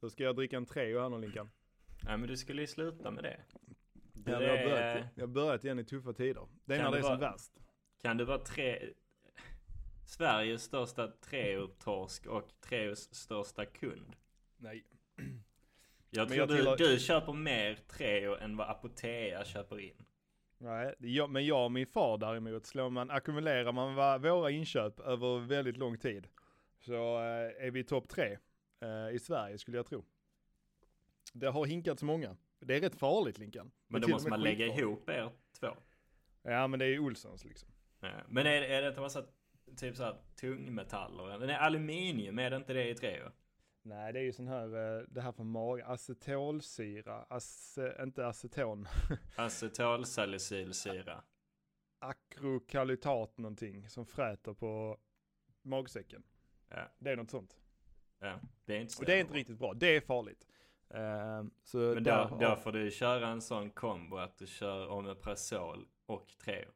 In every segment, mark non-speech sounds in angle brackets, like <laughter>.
Då ska jag dricka en Treo här nu Linkan. Nej men du skulle ju sluta med det. Du Ja, jag, har börjat, jag har börjat igen i tuffa tider. Det är när det är som vara- värst. Kan du vara tre... Sveriges största Treo-torsk och Treos största kund? Nej. Jag tror jag du, tillhör- du köper mer Treo än vad Apotea köper in. Nej, jag, men jag och min far däremot, slår man, ackumulerar man våra inköp över väldigt lång tid så eh, är vi topp tre eh, i Sverige skulle jag tro. Det har hinkats många. Det är rätt farligt Linkan. Men då måste man lägga skitfarligt. ihop er två. Ja men det är ju Olssons liksom. Ja. Men är, är det inte massa typ så här tungmetaller? Det är aluminium, är det inte det i Treo? Nej det är ju sån här, eh, det här för mag, acetolsyra, ace, inte aceton, <laughs> Acetylsalicylsyra. akrokalytat någonting som fräter på magsäcken. Ja, Det är något sånt. Ja. Det är inte så Och det är inte riktigt bra, det är farligt. Eh, så Men där då, då får du köra en sån kombo att du kör Omeprazol och Treo.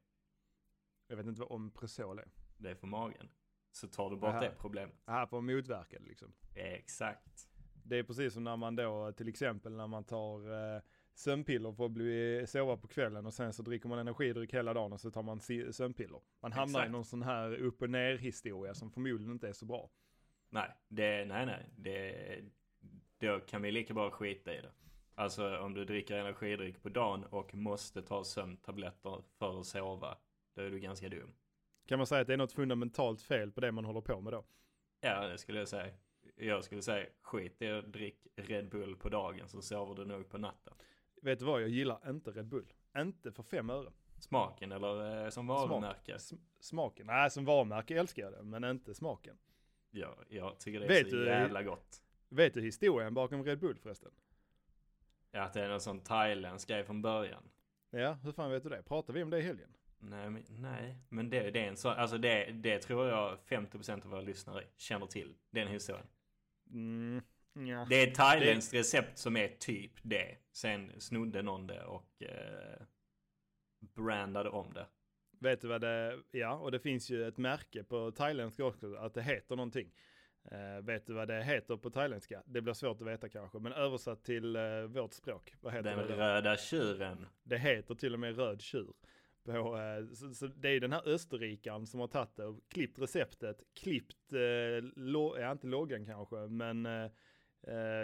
Jag vet inte vad Ompressol är. Det är för magen. Så tar du bort Aha. det problemet. Här för att motverka det liksom. Exakt. Det är precis som när man då till exempel när man tar eh, sömnpiller för att bli, sova på kvällen och sen så dricker man energidryck hela dagen och så tar man sömnpiller. Man hamnar Exakt. i någon sån här upp och ner historia som förmodligen inte är så bra. Nej, det, nej, nej. Det, då kan vi lika bra skita i det. Alltså om du dricker energidryck på dagen och måste ta sömntabletter för att sova. Då är du ganska dum. Kan man säga att det är något fundamentalt fel på det man håller på med då? Ja, det skulle jag säga. Jag skulle säga skit i att drick Red Bull på dagen så sover du nog på natten. Vet du vad, jag gillar inte Red Bull. Inte för fem öre. Smaken eller eh, som varumärke? Sm- smaken, nej som varumärke älskar jag det, men inte smaken. Ja, jag tycker det är Vet så du- jävla gott. Vet du historien bakom Red Bull förresten? Ja, att det är någon sån thailändsk grej från början. Ja, hur fan vet du det? Pratar vi om det i helgen? Nej, men, nej, men det, det är en sån, alltså det, det tror jag 50% av våra lyssnare känner till. Den historien. Mm, ja. Det är ett thailändskt recept som är typ det. Sen snodde någon det och eh, brandade om det. Vet du vad det, ja och det finns ju ett märke på thailändska också, att det heter någonting. Eh, vet du vad det heter på thailändska? Det blir svårt att veta kanske, men översatt till eh, vårt språk, vad heter Den det? röda tjuren. Det heter till och med röd tjur. På, eh, så, så det är den här österrikaren som har tagit det och klippt receptet, klippt, lo, ja inte loggan kanske, men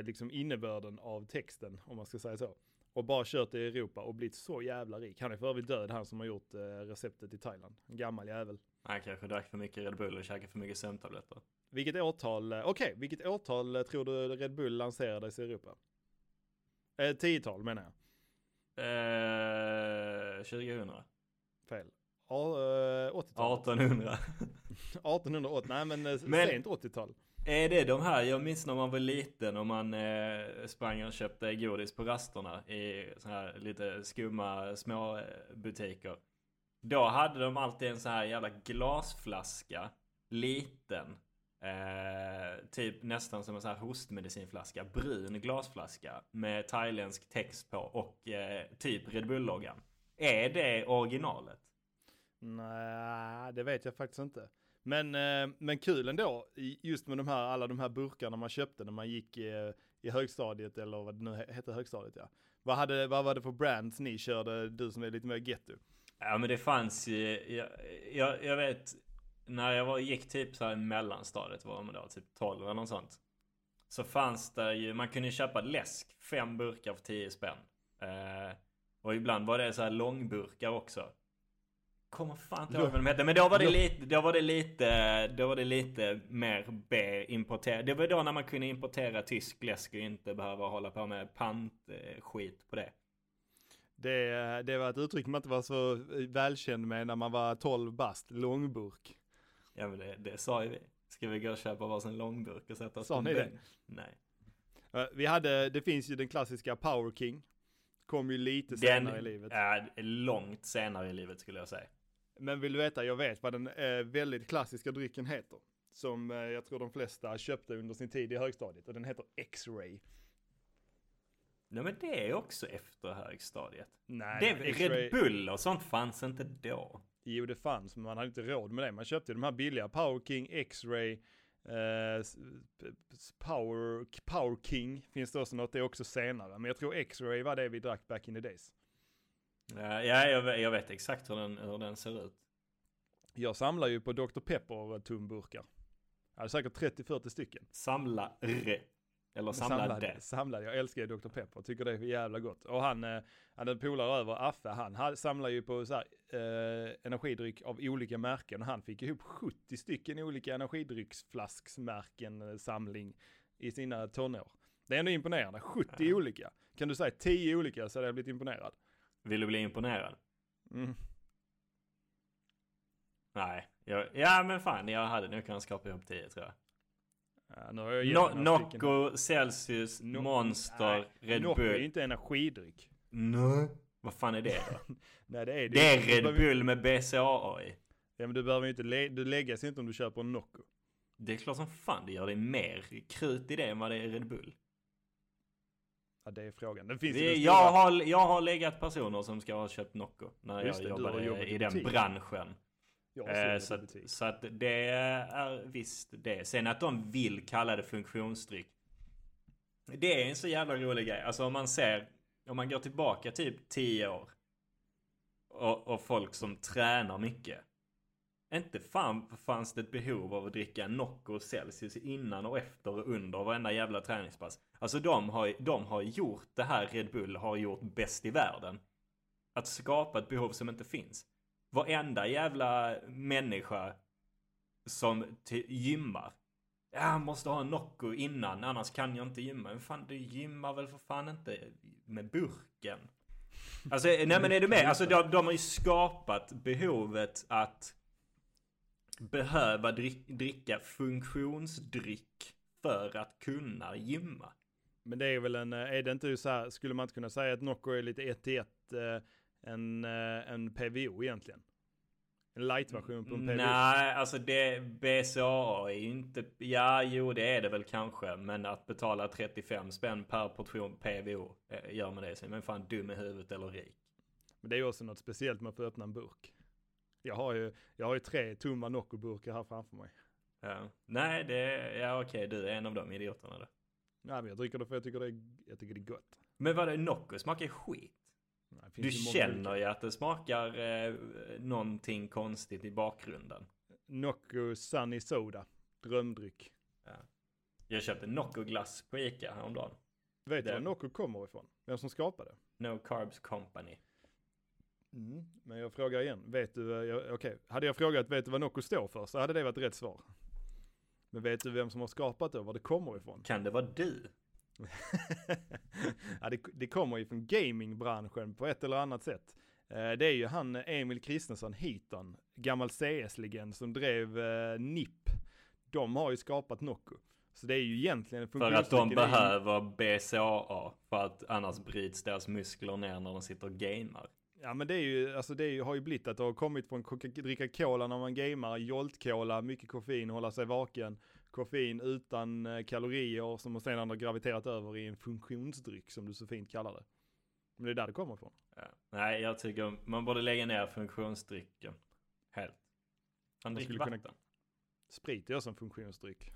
liksom innebörden av texten om man ska säga så. Och bara kört i Europa och blivit så jävla rik. Han är för övrigt död han som har gjort eh, receptet i Thailand. En gammal jävel. Han kanske drack för mycket Red Bull och käkade för mycket sömntabletter. Vilket årtal, eh, okej, vilket årtal eh, tror du Red Bull lanserades i Europa? Eh, tiotal menar jag. Eh, 2000. Fel. Ja, eh, 80-talet. 1800. 1880, nej men, Men- sent 80-tal. Är det de här, jag minns när man var liten och man eh, sprang och köpte godis på rasterna i så här lite skumma små eh, butiker. Då hade de alltid en så här jävla glasflaska, liten. Eh, typ nästan som en sån här hostmedicinflaska, brun glasflaska med thailändsk text på och eh, typ Red Bull-loggan. Är det originalet? Nej, det vet jag faktiskt inte. Men, eh, men kul ändå, just med de här, alla de här burkarna man köpte när man gick i, i högstadiet eller vad det nu hette högstadiet ja. Vad, hade, vad var det för brands ni körde, du som är lite mer getto? Ja men det fanns ju, jag, jag, jag vet när jag var, gick typ så här i mellanstadiet var man då, typ 12 eller något sånt. Så fanns det ju, man kunde ju köpa läsk, fem burkar för 10 spänn. Eh, och ibland var det så här långburkar också. Kommer fan inte ihåg vad de hette. Men då var det lite, då var det lite, då var det lite mer B importerat. Det var då när man kunde importera tysk läsk och inte behöva hålla på med pantskit på det. Det, det var ett uttryck man inte var så välkänd med när man var 12 bast, långburk. Ja men det, det sa ju vi. Ska vi gå och köpa varsin långburk och sätta oss Sa på ni det? Nej. Vi hade, det finns ju den klassiska Power King. Kom ju lite senare i livet. är långt senare i livet skulle jag säga. Men vill du veta, jag vet vad den eh, väldigt klassiska drycken heter. Som eh, jag tror de flesta köpte under sin tid i högstadiet. Och den heter X-Ray. Nej men det är också efter högstadiet. Nej, det, Red Bull och sånt fanns inte då. Jo, det fanns, men man hade inte råd med det. Man köpte de här billiga Power King, X-Ray, s- Power, Power King finns det också något, det är också senare. Men jag tror X-Ray var det vi drack back in the days. Ja, ja jag, vet- jag vet exakt hur den, hur den ser ut. Jag samlar ju på Dr. Pepper tumburkar. Jag hade säkert 30-40 stycken. Samlare. Eller samlade. Samlade, samlade. Jag älskar ju Dr. Pepper, tycker det är jävla gott. Och han, eh, han hade en polare över, Affe, han ha- samlar ju på så här, eh, energidryck av olika märken. Och han fick ihop 70 stycken olika energidrycksflasksmärken eh, samling i sina tonår. Det är ändå imponerande, 70 Ja. olika. Kan du säga 10 olika så hade jag blivit imponerad. Vill du bli imponerad? Mm. Nej. Jag, ja men fan, jag hade nog kunnat skapa ihop 10 tror jag. Ja, nu har jag No. Nocco, Celsius, No- Monster, nej, Red Nocco är ju Bull. inte energidryck. Nej. Vad fan är det då? <laughs> Nej det är det det är Red Bull med BCAA i. Ja men du behöver ju inte, lä- du läggas inte om du köper en Nocco. Det är klart som fan det gör det mer krut i det än vad det är i Red Bull. Ja det är frågan. Det finns den jag, stora- har, jag har legat personer som ska ha köpt Nocco när Just jag det, jobbade i i den branschen. Eh, så, att, så att det är visst det. Sen att de vill kalla det funktionsdryck. Det är en så jävla rolig grej. Alltså om man ser, om man går tillbaka typ 10 år. Och, och folk som tränar mycket. Inte fan fanns det ett behov av att dricka Nocco och Celsius innan och efter och under varenda jävla träningspass. Alltså de har, de har gjort det här Red Bull har gjort bäst i världen. Att skapa ett behov som inte finns. Varenda jävla människa som gymmar. Ja, jag måste ha en Nocco innan, annars kan jag inte gymma. Men fan, du gymmar väl för fan inte med burken? Alltså, nej men är du med? Alltså de, de har ju skapat behovet att behöva drick, dricka funktionsdryck för att kunna gymma. Men det är väl en, eh, är det inte så här, skulle man inte kunna säga att Nocco är lite 1 till 1 en, eh, en PVO egentligen? En light-version på en PVO? Nej, alltså det BCAA är ju inte... Ja, jo det är det väl kanske. Men att betala 35 spänn per portion PVO eh, gör man det. Är man fan dum i huvudet eller rik. Men det är ju också något speciellt med att få öppna en burk. Jag har ju, jag har ju tre tomma Nocco-burkar här framför mig. Ja. Nej, det... Ja okej, du är en av de idioterna då. Nej men jag dricker det för jag tycker det är, jag tycker det är gott. Men vad det Nocco smakar skit. Nej, Du känner ju att det smakar eh, någonting konstigt i bakgrunden. Nocco Sunny Soda, drömdryck. Jag köpte Nocco glass på Ica häromdagen. Vet du var Nocco kommer ifrån? Vem som skapade? No Carbs Company. Mm. Men jag frågar igen, vet du, eh, okej, hade jag frågat vet du vad Nocco står för så hade det varit rätt svar. Men vet du vem som har skapat det, var det kommer ifrån? Kan det vara du? <laughs> ja, det, det kommer ju från gamingbranschen på ett eller annat sätt. Eh, Det är ju han eh, Emil Kristensson Heaton, gammal CS-legend som drev eh, NIP. De har ju skapat Nocco. Så det är ju egentligen en För att de behöver BCAA. För att annars bryts deras muskler ner när de sitter och gamar. Ja men det är ju, alltså det ju, har ju blivit att det har kommit från dricka cola när man gamar, Jolt-cola, mycket koffein, hålla sig vaken, koffein utan eh, kalorier som man sedan har graviterat över i en funktionsdryck som du så fint kallar det. Men det är där det kommer ifrån. Ja. Nej, jag tycker man borde lägga ner funktionsdrycken. Helt. Man dricker skulle kunna- vatten. Sprit är en funktionsdryck.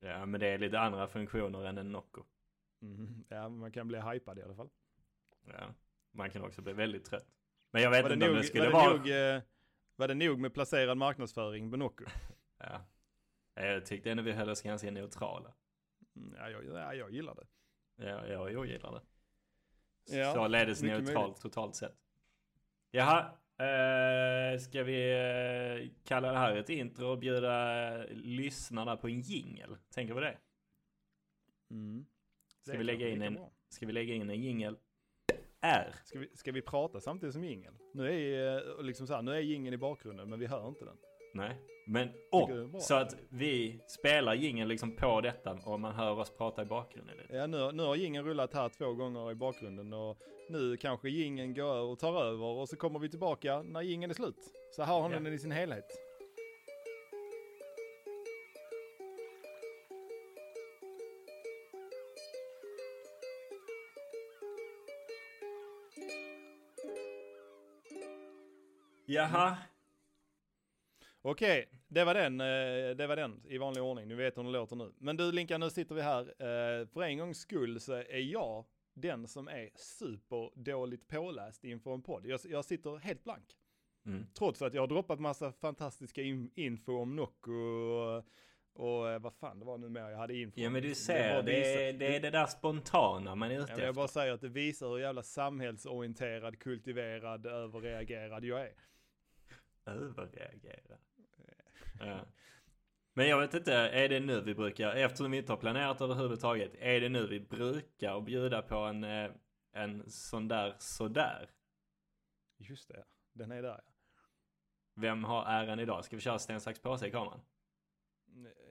Ja, men det är lite andra funktioner än en Nocco. Mm. Ja, man kan bli hypad i alla fall. Ja. Man kan också bli väldigt trött. Men jag vet Var inte om nog, det skulle var, det vara... nog, eh, var det nog med placerad marknadsföring på Nocco? <laughs> Ja. Jag tyckte ändå vi höll oss ganska neutrala. Mm, Ja, jag, ja, jag gillar det. Ja, jag, jag gillar det. Ja, Således neutralt möjligt. totalt sett. Jaha, eh, ska vi eh, kalla det här ett intro och bjuda eh, lyssnarna på en jingel? Tänker vi det? Mm. Ska Det vi lägga in en, bra. ska vi lägga in en jingel? R. Ska vi, ska vi prata samtidigt som jingel? Nu är eh, liksom så här, nu är jingeln i bakgrunden men vi hör inte den. Nej, men är och så att vi spelar jingeln liksom på detta och man hör oss prata i bakgrunden lite. Ja, nu, nu har jingeln rullat här två gånger i bakgrunden och nu kanske jingeln går över och tar över och så kommer vi tillbaka när jingeln är slut. Så här har ni Ja. den i sin helhet. Jaha, Okej, det var den, eh, det var den i vanlig ordning. Ni vet hur den låter nu. Men du Linka, nu sitter vi här. Eh, För en gångs skull så är jag den som är superdåligt påläst inför en podd. Jag, jag sitter helt blank. Mm. Trots att jag har droppat massa fantastiska in, info om Nocco och, och eh, vad fan det var nu mer jag hade info Ja men du ser, det visar- är, det är det där spontana man är ute Ja, efter. jag bara säger att det visar hur jävla samhällsorienterad, kultiverad, överreagerad jag är. Överreagera. Ja. Men jag vet inte, är det nu vi brukar, eftersom vi inte har planerat överhuvudtaget, är det nu vi brukar bjuda på en, eh, en sån där sådär? Just det, den är där ja. Vem har äran idag? Ska vi köra sten, sax, påse i kameran?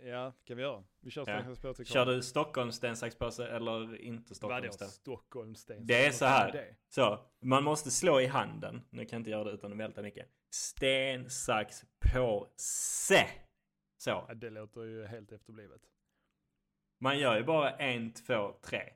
Ja, kan vi göra. Vi kör Ja. Sten Sport Kör du Stockholm sten, sax, påse eller inte Stockholm Vadå? Stockholm Sten? Det är så här. Så, man måste slå i handen. Nu kan jag inte göra det utan att välta mycket. Sten, sax, påse! Så. Ja, det låter ju helt efterblivet. Man gör ju bara en, två, tre.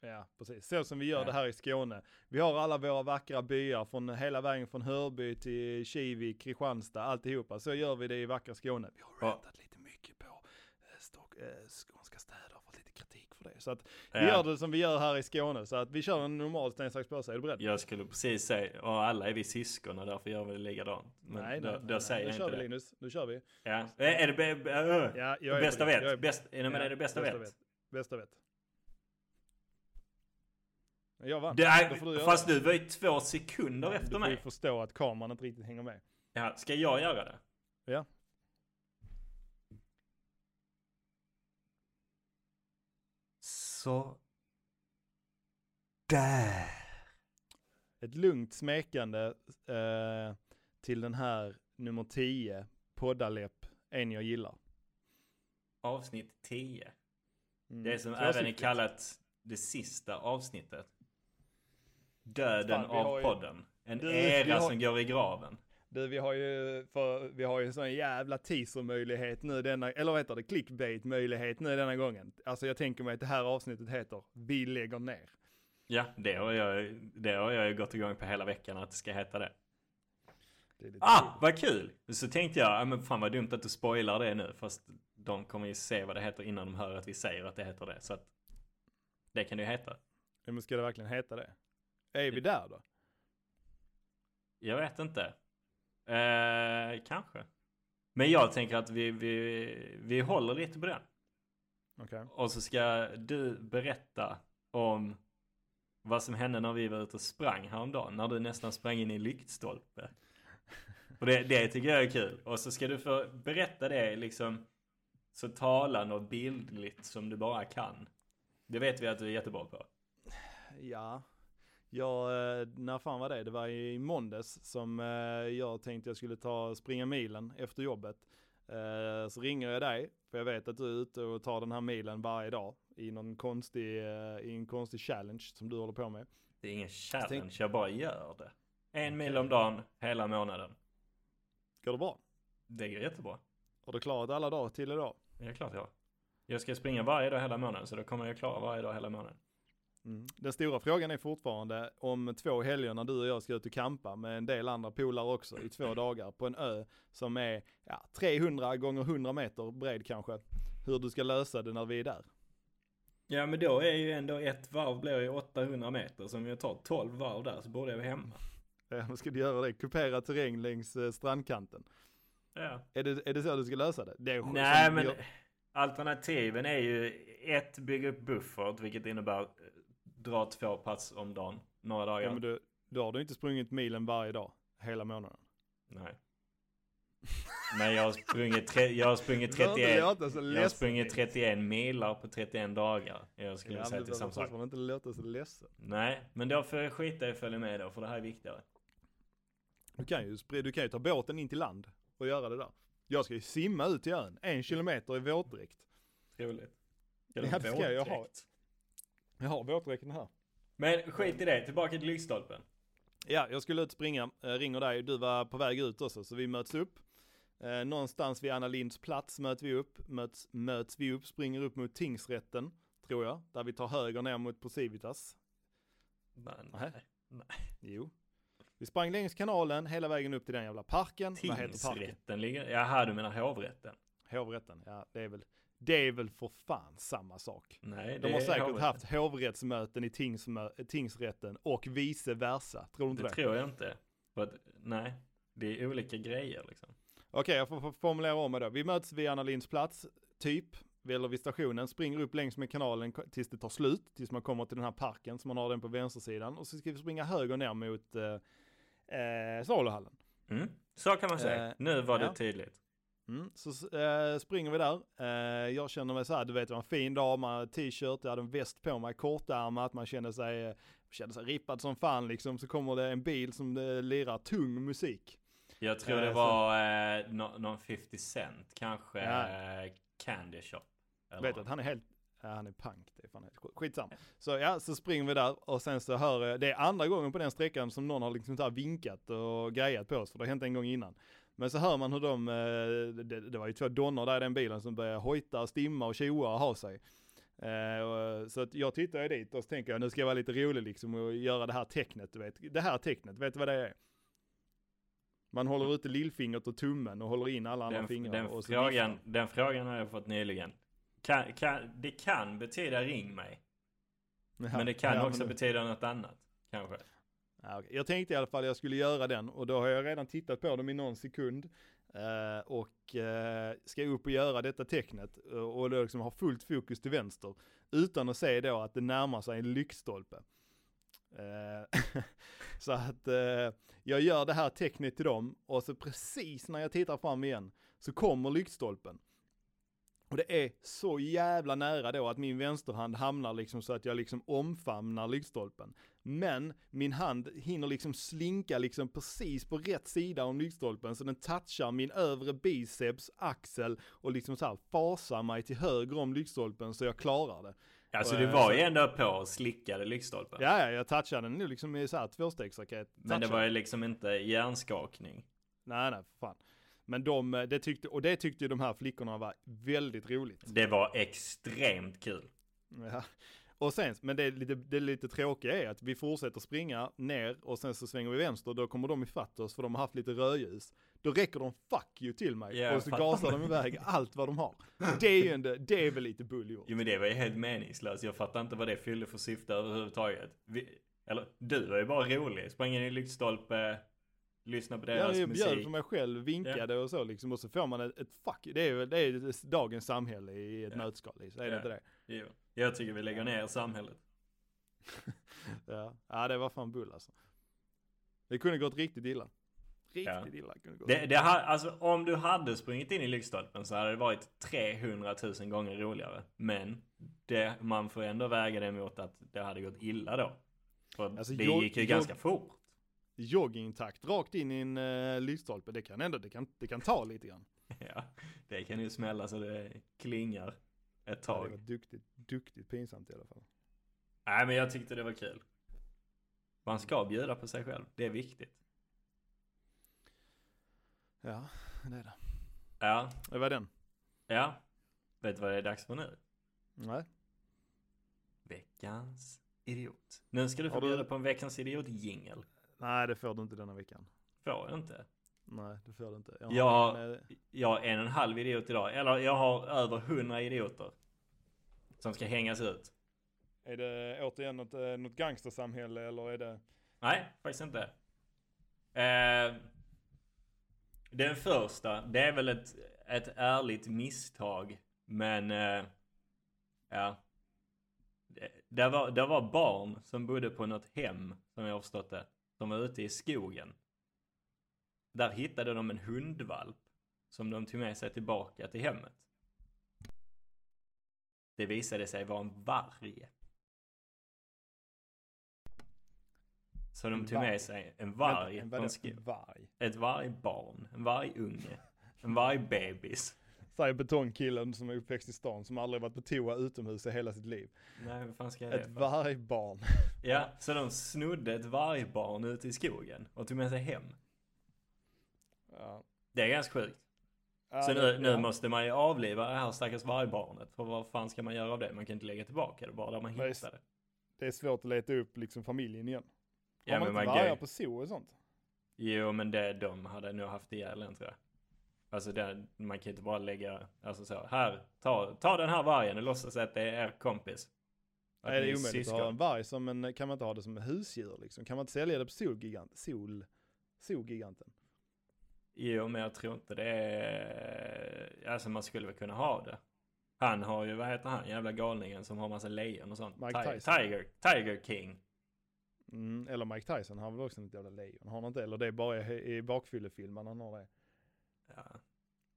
Ja, precis. Så som vi gör Ja. det här i Skåne. Vi har alla våra vackra byar från hela vägen från Hörby till Kivik, Kristianstad, alltihopa. Så gör vi det i vackra Skåne. Vi har Ja. rantat lite mycket på eh, Stock, eh, skånska städer och fått lite kritik för det. Så att vi Ja. gör det som vi gör här i Skåne. Så att vi kör en normal sten, sax, påse. Är du beredd? Jag skulle precis säga, och alla är vi syskon och därför gör vi det likadant. Men nej, då, nej, då nej, säger Nu jag kör inte vi det. Linus, nu kör vi. Ja. Är det be, be, ö, Ja, jag är bästa. Jag är- vet? Bäst, är det, men Ja, är det bästa vet? Bästa vet. Jag vann. Det är, du fast det. du var ju två sekunder Du efter ju mig. förstå att kameran inte riktigt hänger med. Ja, ska jag göra det? Ja. Så. Där. Ett lugnt smekande eh, till den här nummer 10, poddaläpp, en jag gillar. Avsnitt 10. Mm. Det som även är kallat det sista avsnittet. Döden Fan, av podden. En era har- som går i graven. Du, vi har ju, för, vi har ju en sån jävla teaser-möjlighet nu denna, eller vad heter det, clickbait-möjlighet nu denna gången. Alltså jag tänker mig att det här avsnittet heter Vi lägger ner. Ja, det har jag, det har jag ju gått igång på hela veckan att det ska heta det. Det Ah, kul. vad kul! Så tänkte jag, ah, men fan vad dumt att du spoilar det nu. Fast de kommer ju se vad det heter innan de hör att vi säger att det heter det. Så att det kan det ju heta. Men ska det verkligen heta det? Är vi där då? Jag vet inte. Eh, kanske. Men jag tänker att vi, vi, vi håller lite på den. Okej. Och så ska du berätta om vad som hände när vi var ute och sprang häromdagen. När du nästan sprang in i en lyktstolpe. Och det, det tycker jag är kul. Och så ska du få berätta det liksom så talande och bildligt som du bara kan. Det vet vi att du är jättebra på. Ja, ja, eh, när fan var det? Det var i måndags som eh, jag tänkte jag skulle ta springa milen efter jobbet. Eh, Så ringer jag dig, för jag vet att du är ute och tar den här milen varje dag i någon konstig, i en konstig challenge som du håller på med. Det är ingen challenge, tänk- jag bara gör det. En mil om dagen, hela månaden. Går det bra? Det går jättebra. Har du klarat alla dagar till idag? Det är klart jag har. Jag ska springa varje dag hela månaden, så då kommer jag klara varje dag hela månaden. Mm. Den stora frågan är fortfarande om två helger när du och jag ska ut och campa med en del andra polare också i två dagar på en ö som är ja, 300 gånger 100 meter bred kanske. Hur du ska lösa det när vi är där. Ja men då är ju ändå ett varv blir ju 800 meter. Så om jag tar 12 varv där så borde jag vara hemma. Ja, men ska du göra det? Kupera terräng längs eh, strandkanten. Ja. Är det, är det så du ska lösa det? det Nej men jag- alternativen är ju ett, bygga upp buffert vilket innebär dra två pass om dagen. Några dagar. Ja, men du, då har du inte sprungit milen varje dag hela månaden. Nej. Men jag har sprungit, tre, jag har sprungit Du behöver inte 31. låta så Jag har sprungit 31 milar på 31 dagar. Jag skulle Ja, säga till du samma sak. inte låta så ledsen. Nej, men då får jag skita i att följa med då för det här är viktigare. Du kan, ju, du kan ju ta båten in till land och göra det där. Jag ska ju simma ut till ön, en kilometer i våtdräkt. Trevligt. Ja, det ska jag ha. Jag har våtdräkten här. Men skit i det, tillbaka till lyktstolpen. Ja, jag skulle ut springa, eh, ringer dig, du var på väg ut också, så vi möts upp. Eh, någonstans vid Anna Linds plats möts vi upp, möts, möts vi upp, springer upp mot tingsrätten, tror jag, där vi tar höger ner mot Procivitas. Men, Nej. nej. Jo. Vi sprang längs kanalen hela vägen upp till den jävla parken. Vad heter parken? Tingsrätten ligger, jaha du menar hovrätten? Hovrätten. Ja, det är väl, det är väl för fan samma sak. Nej, De har säkert hovrätten. haft hovrättsmöten i tingsmö- tingsrätten och vice versa. Tror du inte Det det? tror jag inte. Att, nej, det är olika grejer liksom. Okej, jag får, formulera om mig då. Vi möts vid Anna Linds plats, typ, eller vid stationen, springer upp längs med kanalen tills det tar slut, tills man kommer till den här parken, så man har den på vänstersidan. Och så ska vi springa höger ner mot eh, eh, Saluhallen. Mm. Så kan man säga. Eh, nu var det ja. tydligt. Mm, så eh, springer vi där. Eh, jag känner mig så här, du vet, det var en fin dag, man hade t-shirt, jag hade en väst på mig, kortärmat, man kände sig, kände sig rippad som fan liksom. Så kommer det en bil som eh, lirar tung musik. Jag tror det var eh, nå- någon 50 Cent, kanske Ja. Candy Shop. Eller Vet att han är helt, ja, han är pank, det är fan helt skit- skitsamma. Så ja, så springer vi där och sen så hör jag, det är andra gången på den sträckan som någon har liksom så vinkat och grejat på oss, för det har hänt en gång innan. Men så hör man hur de, eh, det, det var ju två donnor där i den bilen som började hojta, stimma och tjoa och ha sig. Eh, så att jag tittar ju dit och så tänker jag nu ska jag vara lite rolig liksom och göra det här tecknet, du vet. Det här tecknet, vet du vad det är? Man håller ute lillfingret och tummen och håller in alla andra den, fingrar. den, och så frågan, den frågan har jag fått nyligen. Kan, kan, det kan betyda ring mig. Ja, men det kan ja, också men- betyda något annat. Kanske. Jag tänkte i alla fall jag skulle göra den och då har jag redan tittat på dem i någon sekund. eh, och eh, ska upp och göra detta tecknet eh, och då liksom ha fullt fokus till vänster. Utan att se då att det närmar sig en lyktstolpe. Eh, <laughs> så att eh, jag gör det här tecknet till dem och så precis när jag tittar fram igen så kommer lyktstolpen. Och det är så jävla nära då att min vänsterhand hamnar liksom så att jag liksom omfamnar lyktstolpen. Men min hand hinner liksom slinka liksom precis på rätt sida om lyktstolpen så den touchar min övre biceps, axel och liksom så här fasar mig till höger om lyktstolpen så jag klarar det. Alltså du eh, var ju ändå på och slickade lyktstolpen. Ja, ja, jag touchade den nu liksom i så här tvåstegsraket. Men det var ju liksom inte hjärnskakning. Nej, nej, för fan. Men de, eh, det tyckte, och det tyckte ju de här flickorna var väldigt roligt. Det var extremt kul. Ja. Och sen, men det, är lite, det lite tråkiga är att vi fortsätter springa ner och sen så svänger vi vänster, då kommer de ifatt oss för de har haft lite rödljus. Då räcker de fuck you till mig Ja, och så gasar de iväg allt vad de har. Det är ju ändå, det är väl lite bull gjort. Jo men det var ju helt meningslöst. Jag fattar inte vad det fyllde för syfte överhuvudtaget. Vi, eller du var ju bara rolig. Sprang in i lyktstolpe, lyssna på deras Jag bjöd musik. för mig själv, vinkade och så liksom och så får man ett, ett fuck, det är ju det är dagens samhälle i ett Ja. nötskal, så är det Ja. inte det? Jo. Jag tycker vi lägger ner samhället. <laughs> Ja. ja, det var fan bull alltså. Det kunde gått riktigt illa. Riktigt Ja. illa kunde gått. Det, det ha, alltså om du hade sprungit in i lyktstolpen så hade det varit 300 000 gånger roligare. Men det, man får ändå väga det mot att det hade gått illa då. För Alltså, det gick ju jag- ganska fort. joggingtakt rakt in i en uh, lyktstolpe, det kan ändå, det kan, det kan ta lite grann. <laughs> Ja, det kan ju smälla så det klingar ett Ja, det tag. var duktigt, duktigt pinsamt i alla fall. Nej men jag tyckte det var kul. Man ska bjuda på sig själv. Det är viktigt. Ja, det är det. Ja, Det var den. ja. Vet du vad det är dags för nu? Nej. Veckans idiot. Nu ska du få du- bjuda på en veckans idiot jingel. Nej, det får du inte denna veckan. Får jag inte? Nej, det får du inte. Jag Ja. en, eh, Jag har en och en halv idiot idag. Eller jag har över hundra idioter. Som ska hängas ut. är det återigen något, eh, något gangstersamhälle eller är det? Nej, faktiskt inte. Eh, den första, det är väl ett, ett ärligt misstag. Men, eh, ja. Det, det, var, det var barn som bodde på något hem, som jag har förstått det. De var ute i skogen. Där hittade de en hundvalp. Som de tog med sig tillbaka till hemmet. Det visade sig vara en varg. Så de En tog med sig en varg En, sko- En varg. ett vargbarn, en vargunge, en vargbebis. Säger betongkillen som är uppväxt i stan som aldrig varit på toa utomhus i hela sitt liv. Nej, vad fan ska jag Ett vargbarn. Ja, så de snodde ett vargbarn ute i skogen och tog med sig hem. Ja. Det är ganska sjukt. Ja, så nu, nu måste man ju avliva det här stackars vargbarnet. För vad fan ska man göra av det? Man kan inte lägga tillbaka det bara där man Nej, hittade det. Det är svårt att leta upp liksom familjen igen. Ja, Har man inte vargar på zoo och sånt? Jo, men det, de hade nog haft ihjäl en tror jag. Alltså det, man kan inte bara lägga, alltså så, här, ta, ta den här vargen och låtsas att det är er kompis. Att Nej, det är omöjligt att syskon. ha en varg som en, kan man inte ha det som husdjur liksom? Kan man inte sälja det på Solgigant, Sol, Solgiganten? Jo, men jag tror inte det är... Alltså man skulle väl kunna ha det. Han har ju, vad heter han, jävla galningen som har massa lejon och sånt. Mike Tyson. Tiger, Tiger King. Mm, eller Mike Tyson, han har väl också något jävla lejon? Har han inte? Eller det är bara i, bakfyllefilmen han har det. Ja.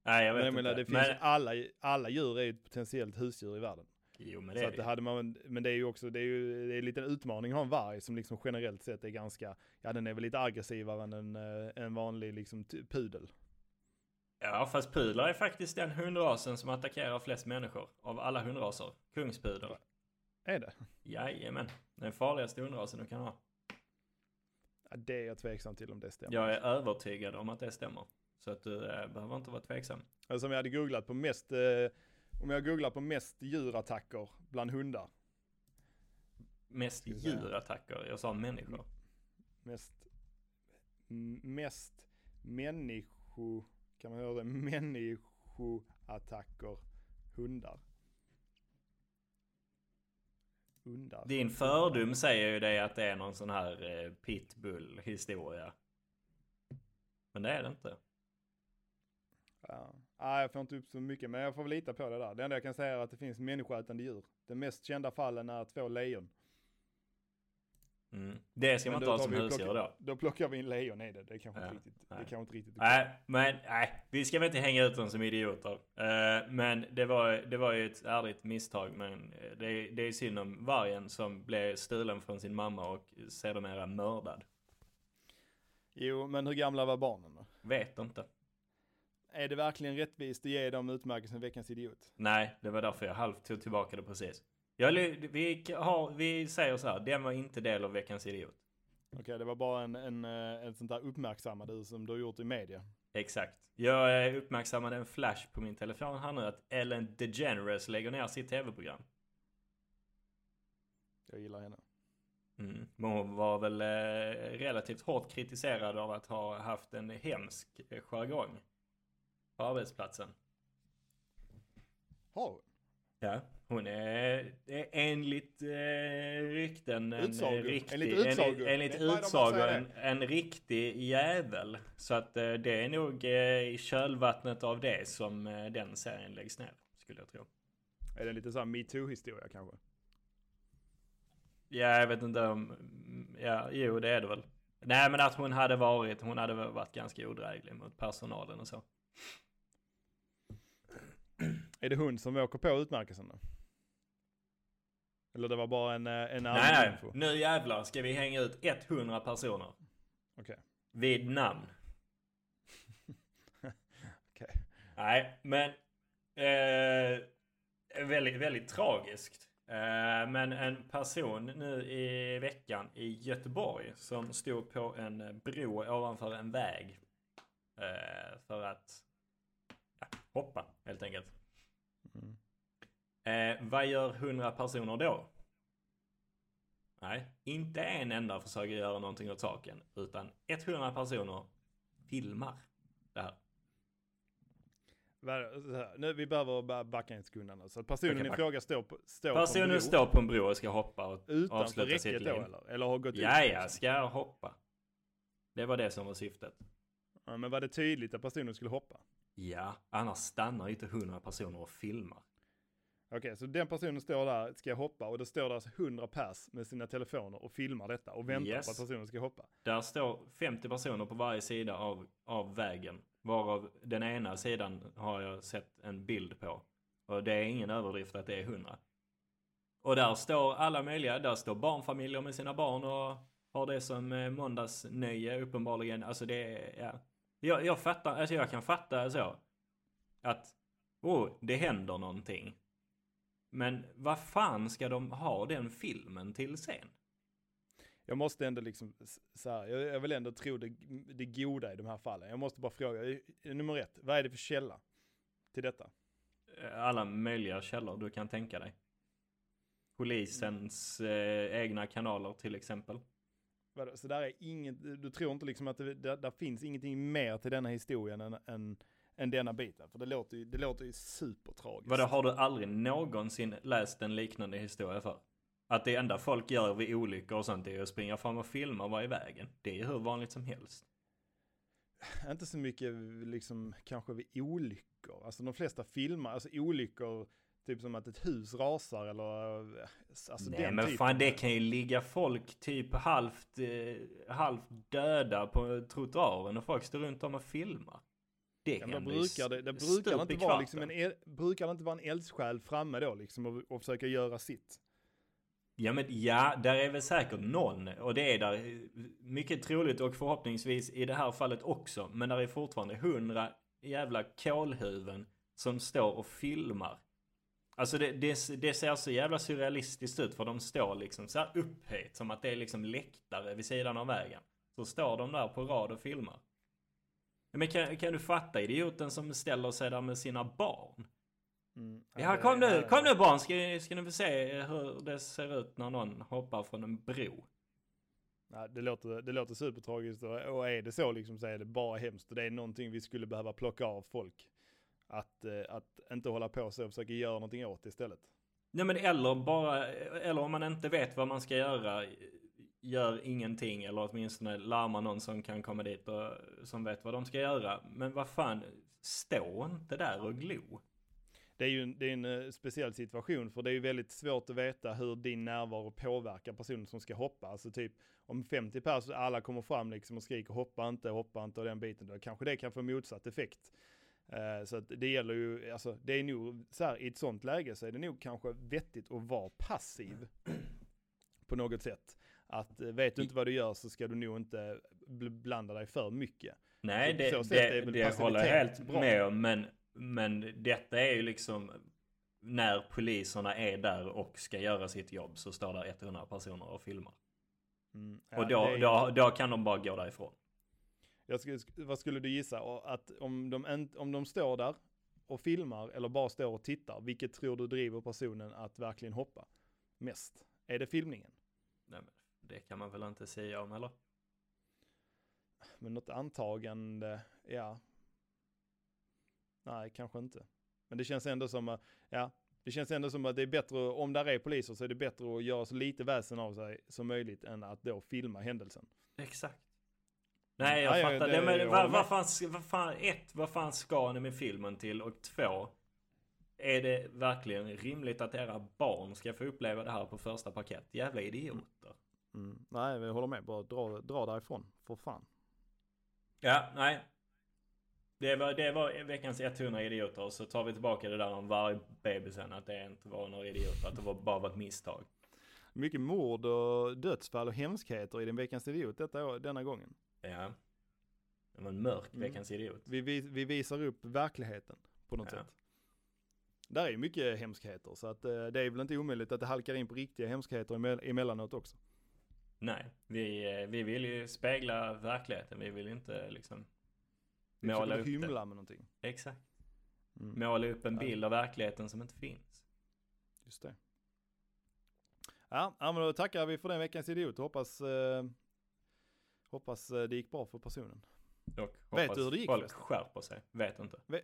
Nej, jag Men vet menar, inte. det finns alla, alla djur är ett potentiellt husdjur i världen. Jo, men det Så är det hade man, men det är ju också, det är ju det är en liten utmaning att ha en varg som liksom generellt sett är ganska, ja den är väl lite aggressivare än en, eh, en vanlig liksom pudel. Ja, fast pudlar är faktiskt den hundrasen som attackerar flest människor av alla hundraser. Kungspudel. Är det? Jajamän. Den farligaste hundrasen du kan ha. Ja, det är jag tveksam till om det stämmer. Jag är övertygad om att det stämmer. Så att du eh, behöver inte vara tveksam. Alltså om jag hade googlat på mest, eh, om jag googlar på mest djurattacker bland hundar. Mest djurattacker. Jag sa människor. Mest, mest människo, kan man höra det? Människoattacker hundar. Hundar. Din fördom säger ju dig att det är någon sån här eh, pitbull historia. Men det är det inte. Ja. Nej, jag får inte upp så mycket, men jag får väl lita på det där. Det enda jag kan säga är att det finns människoätande djur. De mest kända fallen är två lejon. Mm. Det ska Men man inte ha som husdjur då. Då plockar vi in lejon i det. Det är kanske Ja, riktigt, det nej. är kanske inte riktigt Nej, men nej, vi ska väl inte hänga ut dem som idioter. Eh, men det var, det var ju ett ärligt misstag. Men eh, det, är- det är synd om vargen som blev stulen från sin mamma och sedermera mördad. Jo, men hur gamla var barnen då? Vet inte. Är det verkligen rättvist att ge dem utmärkelsen Veckans Idiot? Nej, det var därför jag halvt tog tillbaka det precis. Jag, vi, har, vi säger så här, den var inte del av veckans idiot. Okej, det var bara en, en, eh, en sånt där uppmärksammade som du har gjort i media. Exakt. Jag eh, uppmärksammade en flash på min telefon här nu att Ellen DeGeneres lägger ner sitt tv-program. Jag gillar henne. Mm. Men hon var väl eh, relativt hårt kritiserad av att ha haft en hemsk eh, jargong på arbetsplatsen. Har hon? Ja. Hon är, enligt eh, rykten en Utsagor. eh, riktig, Enligt utsagor. enligt, enligt utsagor en, en riktig jävel. Så att eh, det är nog eh, i kölvattnet av det som eh, den serien läggs ner, skulle jag tro. Är det en lite sån här metoo-historia kanske? Ja, jag vet inte om... Ja, jo det är det väl. Nej men att hon hade varit, hon hade varit ganska odräglig mot personalen och så. Är det hon som åker på utmärkelsen då? Eller det var bara en, eh, en Nej, allmän nej, info? nu jävlar ska vi hänga ut 100 personer. Okej. Vid namn. <laughs> Okej. Nej, men... Eh, väldigt, väldigt tragiskt. Eh, men en person nu i veckan i Göteborg som stod på en bro ovanför en väg. Eh, för att ja, hoppa helt enkelt. Eh, vad gör 100 personer då? Nej, inte en enda försöker göra någonting åt saken. Utan 100 personer filmar det här. Nu, vi behöver bara backa en sekund nu. Så personen Okej, i fråga står på, står på en Personen bro står på en bro och ska hoppa och utanför avsluta sitt räcket då liv. eller? Eller har gått? Ja, ja, liksom? ska hoppa. Det var det som var syftet. ja. Men var det tydligt att personen skulle hoppa? Ja, annars stannar inte 100 personer och filmar. Okej, så den personen står där, ska hoppa och då står där alltså 100 pers med sina telefoner och filmar detta och väntar Yes. på att personen ska hoppa. Där står 50 personer på varje sida av, av vägen. Varav den ena sidan har jag sett en bild på. Och det är ingen överdrift att det är 100. Och där står alla möjliga. Där står barnfamiljer med sina barn och har det som eh, måndagsnöje uppenbarligen. Alltså det är, ja. Jag, jag fattar, alltså jag kan fatta så. Att, oh, det händer någonting. Men vad fan ska de ha den filmen till sen? Jag måste ändå liksom, så här, jag, jag vill ändå tro det, det goda i de här fallen. Jag måste bara fråga, eh, nummer ett, vad är det för källa till detta? alla möjliga källor du kan tänka dig. Polisens eh, egna kanaler till exempel. Vadå, Så där är inget, du tror inte liksom att det där, där finns ingenting mer till denna historien än, än, än denna biten? För det låter ju, det låter ju supertragiskt. Vadå, har du aldrig någonsin läst en liknande historia för? Att det enda folk gör vid olyckor och sånt är att springa fram och filma och vara i vägen. Det är ju hur vanligt som helst. <laughs> Inte så mycket liksom kanske vid olyckor. Alltså de flesta filmar, alltså olyckor, typ som att ett hus rasar eller alltså Nej den men typen. fan det kan ju ligga folk typ halvt, eh, halvt döda på trottoaren och folk står runt om och filmar. Det Ja, brukar det, det brukar inte vara liksom en, el, brukar det inte vara en eldsjäl framme då liksom och, och försöka göra sitt. Ja men ja, där är väl säkert någon. Och det är där mycket troligt och förhoppningsvis i det här fallet också. Men där är fortfarande hundra jävla kolhuvuden som står och filmar. Alltså det, det, det ser så jävla surrealistiskt ut för de står liksom så här upphöjt som att det är liksom läktare vid sidan av vägen. Så står de där på rad och filmar. Men kan, kan du fatta idioten som ställer sig där med sina barn? Mm. Ja, det- kom nu, kom nu barn, ska, ska ni få se hur det ser ut när någon hoppar från en bro. Nej, det, låter, det låter supertragiskt och, och är det så liksom så är det bara hemskt det är någonting vi skulle behöva plocka av folk. Att, eh, att inte hålla på så och försöka göra någonting åt det istället. Nej men eller bara, eller om man inte vet vad man ska göra, gör ingenting eller åtminstone larmar någon som kan komma dit och som vet vad de ska göra. Men vad fan, stå inte där och glo. Det är ju en, det är en eh, speciell situation för det är ju väldigt svårt att veta hur din närvaro påverkar personen som ska hoppa. Alltså typ om 50 personer, alla kommer fram liksom och skriker hoppa inte, hoppa inte och den biten, då kanske det kan få motsatt effekt. Eh, så att det gäller ju, alltså det är nog så här i ett sånt läge så är det nog kanske vettigt att vara passiv <clears throat> på något sätt. Att eh, vet du inte vad du gör så ska du nog inte bl- blanda dig för mycket. Nej, det, det, väl det håller jag helt bra. med om. Men, men detta är ju liksom när poliserna är där och ska göra sitt jobb så står där 100 personer och filmar. Mm, ja, Och då, det är- då, då kan de bara gå därifrån. Jag skulle, vad skulle du gissa? Att om de, om de står där och filmar eller bara står och tittar, vilket tror du driver personen att verkligen hoppa mest? Är det filmningen? Nej, men det kan man väl inte säga om eller? Men något antagande, ja. Nej, kanske inte. Men det känns ändå som, att- ja, det känns ändå som att det är bättre, om där är poliser så är det bättre att göra så lite väsen av sig som möjligt än att då filma händelsen. Exakt. Nej jag Ja, ja, fattar det- det. Men jag vad, vad, fan, vad fan, ett, vad fan ska ni med filmen till? Och två, är det verkligen rimligt att era barn ska få uppleva det här på första parkett? Jävla idioter. Mm. Nej, jag håller med. Bara dra, dra därifrån, för fan. Ja, nej. Det var, det var veckans 100 idioter och så tar vi tillbaka det där om vargbebisen att det inte var några idioter, att det var, bara var ett misstag. Mycket mord och dödsfall och hemskheter i den veckans idiot detta, denna gången. Ja. Det var en mörk Mm. veckans idiot. Vi, vi, vi visar upp verkligheten på något Ja. sätt. Där är mycket hemskheter så att eh, det är väl inte omöjligt att det halkar in på riktiga hemskheter emell- emellanåt också. Nej, vi, eh, vi vill ju spegla verkligheten. Vi vill inte liksom Vi måla upp det. hymla med någonting. Exakt. Mm, Måla upp en bild av verkligheten som inte finns. just det. Ja, men då tackar vi för den veckans idiot hoppas, eh, hoppas eh, det gick bra för personen. Och Vet du hur det gick folk förresten? skärper sig. Vet inte. Ve-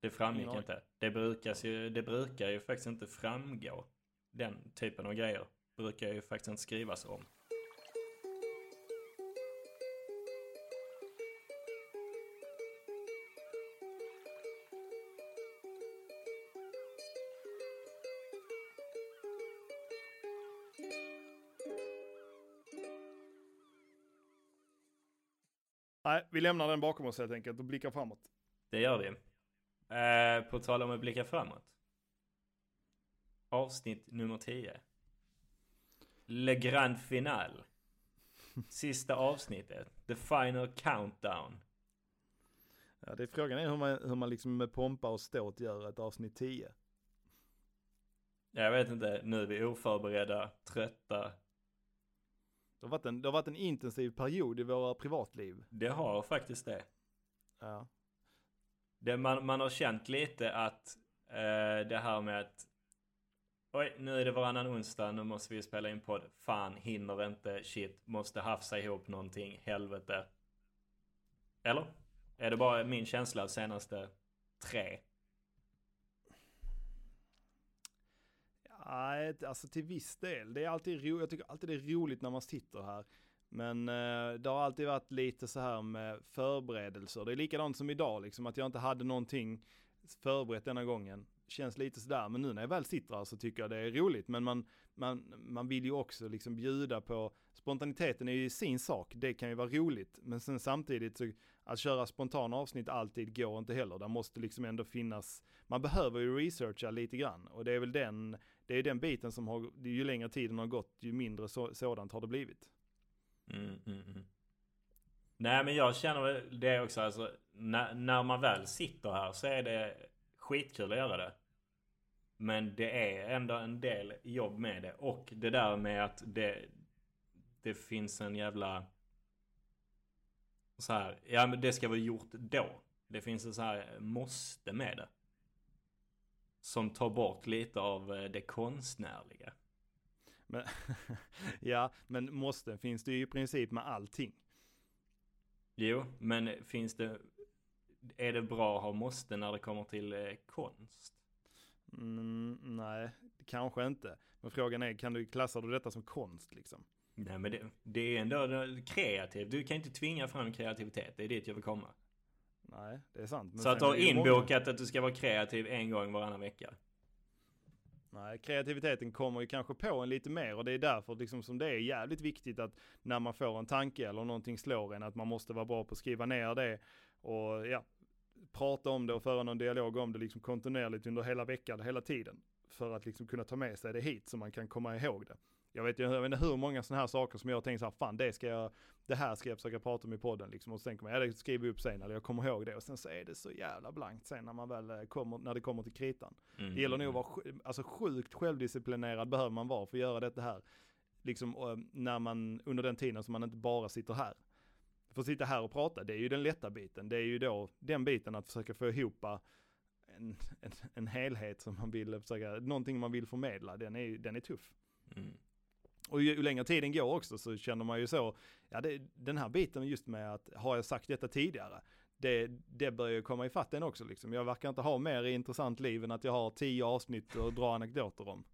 det framgick Ingen inte. Det, brukas ju, det brukar ju faktiskt inte framgå. Den typen av grejer brukar ju faktiskt inte skrivas om. Vi lämnar den bakom oss helt enkelt och blickar framåt. Det gör vi. Eh, på tal om att blicka framåt. Avsnitt nummer 10. Le Grand Final. <laughs> Sista avsnittet. The Final Countdown. Ja, det är frågan är hur man, hur man liksom med pompa och ståt gör ett avsnitt 10. Jag vet inte, nu är vi oförberedda, trötta. Det har varit en, det har varit en intensiv period i våra privatliv. Det har faktiskt det. Ja. det man, man har känt lite att eh, det här med att Oj, nu är det varannan onsdag, nu måste vi spela in podd. Fan, hinner inte, shit, måste hafsa ihop någonting, helvete. Eller? Är det bara min känsla av senaste tre? Nej, alltså till viss del. Det är alltid ro, jag tycker alltid det är roligt när man sitter här. Men eh, det har alltid varit lite så här med förberedelser. Det är likadant som idag, liksom att jag inte hade någonting förberett denna gången. Känns lite sådär, men nu när jag väl sitter här så tycker jag det är roligt. Men man, man, man vill ju också liksom bjuda på, spontaniteten är ju sin sak, det kan ju vara roligt. Men sen samtidigt så, att köra spontana avsnitt alltid går inte heller. Det måste liksom ändå finnas, man behöver ju researcha lite grann. Och det är väl den, det är den biten som har, ju längre tiden har gått, ju mindre så, sådant har det blivit. Mm, mm, mm. Nej men jag känner det också alltså när, när man väl sitter här så är det skitkul att göra det. Men det är ändå en del jobb med det. Och det där med att det, det finns en jävla... Så här, ja men det ska vara gjort då. Det finns en så här måste med det. Som tar bort lite av eh, det konstnärliga. Men, <laughs> ja, men måste finns det ju i princip med allting. Jo, men finns det... Är det bra att ha måste när det kommer till eh, konst? Mm, nej, kanske inte. Men frågan är, kan du klassa du detta som konst liksom? Nej men det, det är ändå kreativt. Du kan inte tvinga fram kreativitet. Det är dit jag vill komma. Nej, det är sant. Så att du har inbokat många... att du ska vara kreativ en gång varannan vecka. Nej, kreativiteten kommer ju kanske på en lite mer och det är därför liksom som det är jävligt viktigt att när man får en tanke eller någonting slår en att man måste vara bra på att skriva ner det och ja, prata om det och föra någon dialog om det liksom kontinuerligt under hela veckan, hela tiden. För att liksom kunna ta med sig det hit så man kan komma ihåg det. Jag vet, jag vet inte hur många sådana här saker som jag tänkt så här, fan det ska jag, det här ska jag försöka prata om i podden liksom. Och så tänker man, ja det skriver vi upp sen, eller jag kommer ihåg det. Och sen så är det så jävla blankt sen när man väl eh, kommer, när det kommer till kritan. Mm. Det gäller nog att vara, alltså sjukt självdisciplinerad behöver man vara för att göra detta här. Liksom när man, under den tiden som man inte bara sitter här. För att sitta här och prata, det är ju den lätta biten. Det är ju då den biten att försöka få ihop en, en, en helhet som man vill försöka, någonting man vill förmedla, den är, den är tuff. Mm. Och ju, ju längre tiden går också så känner man ju så, ja det, den här biten just med att, har jag sagt detta tidigare? Det, det börjar ju komma ifatt den också liksom. Jag verkar inte ha mer intressant liv än att jag har tio avsnitt att dra anekdoter om.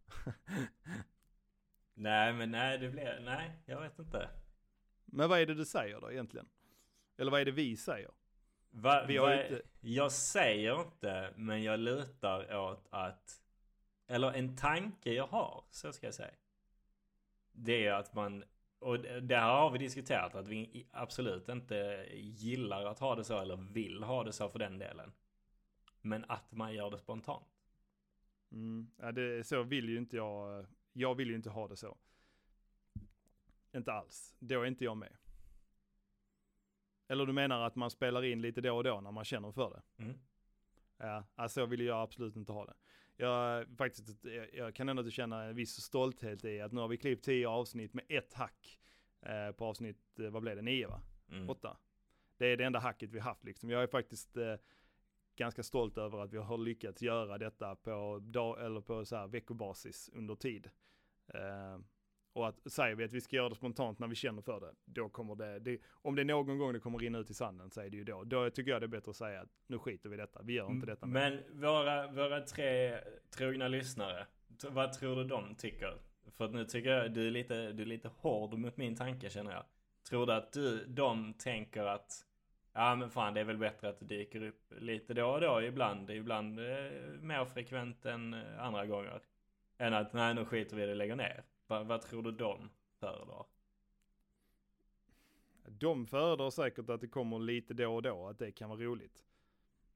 <laughs> nej men nej det blir, nej jag vet inte. Men vad är det du säger då egentligen? Eller vad är det vi säger? Va, vi va, inte... Jag säger inte, men jag lutar åt att, eller en tanke jag har, så ska jag säga. Det är att man, och det här har vi diskuterat, att vi absolut inte gillar att ha det så, eller vill ha det så för den delen. Men att man gör det spontant. Mm. Ja, det, så vill ju inte jag, jag vill ju inte ha det så. Inte alls, då är inte jag med. Eller du menar att man spelar in lite då och då när man känner för det? Mm. Ja, alltså så vill jag absolut inte ha det. Jag, faktiskt, jag kan ändå känna en viss stolthet i att nu har vi klippt tio avsnitt med ett hack eh, på avsnitt, eh, vad blev det, nio va? Mm. Åtta. Det är det enda hacket vi haft liksom. Jag är faktiskt eh, ganska stolt över att vi har lyckats göra detta på, dag, eller på så här veckobasis under tid. Eh, och att säger vi att vi ska göra det spontant när vi känner för det, då kommer det, det, om det är någon gång det kommer rinna ut i sanden så är det ju då. Då tycker jag det är bättre att säga att nu skiter vi i detta, vi gör inte detta. Mer. Men våra, våra tre trogna lyssnare, vad tror du de tycker? För att nu tycker jag du är lite, du är lite hård mot min tanke känner jag. Tror du att du, de tänker att Ja men fan det är väl bättre att det dyker upp lite då och då ibland. Ibland eh, mer frekvent än andra gånger. Än att nej nu skiter vi i det och lägger ner. Va, vad tror du de föredrar? De föredrar säkert att det kommer lite då och då, att det kan vara roligt.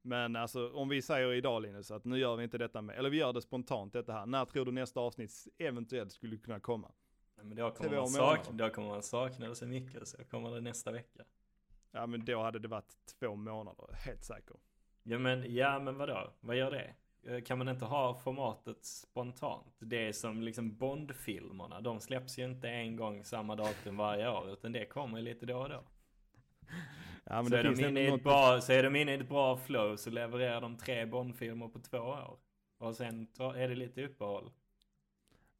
Men alltså om vi säger idag Linus att nu gör vi inte detta med, eller vi gör det spontant detta här. När tror du nästa avsnitt eventuellt skulle kunna komma? Men då kommer, man sakna, då kommer man sakna det så mycket så kommer det nästa vecka. Ja men då hade det varit två månader, helt säker. Ja men, ja men vadå? Vad gör det? Eh, kan man inte ha formatet spontant? Det är som liksom Bond-filmerna. De släpps ju inte en gång samma datum varje år. Utan det kommer lite då och då. Ja, så, är de inne i ett bra, så är de inne i ett bra flow så levererar de tre Bond-filmer på två år. Och sen är det lite uppehåll.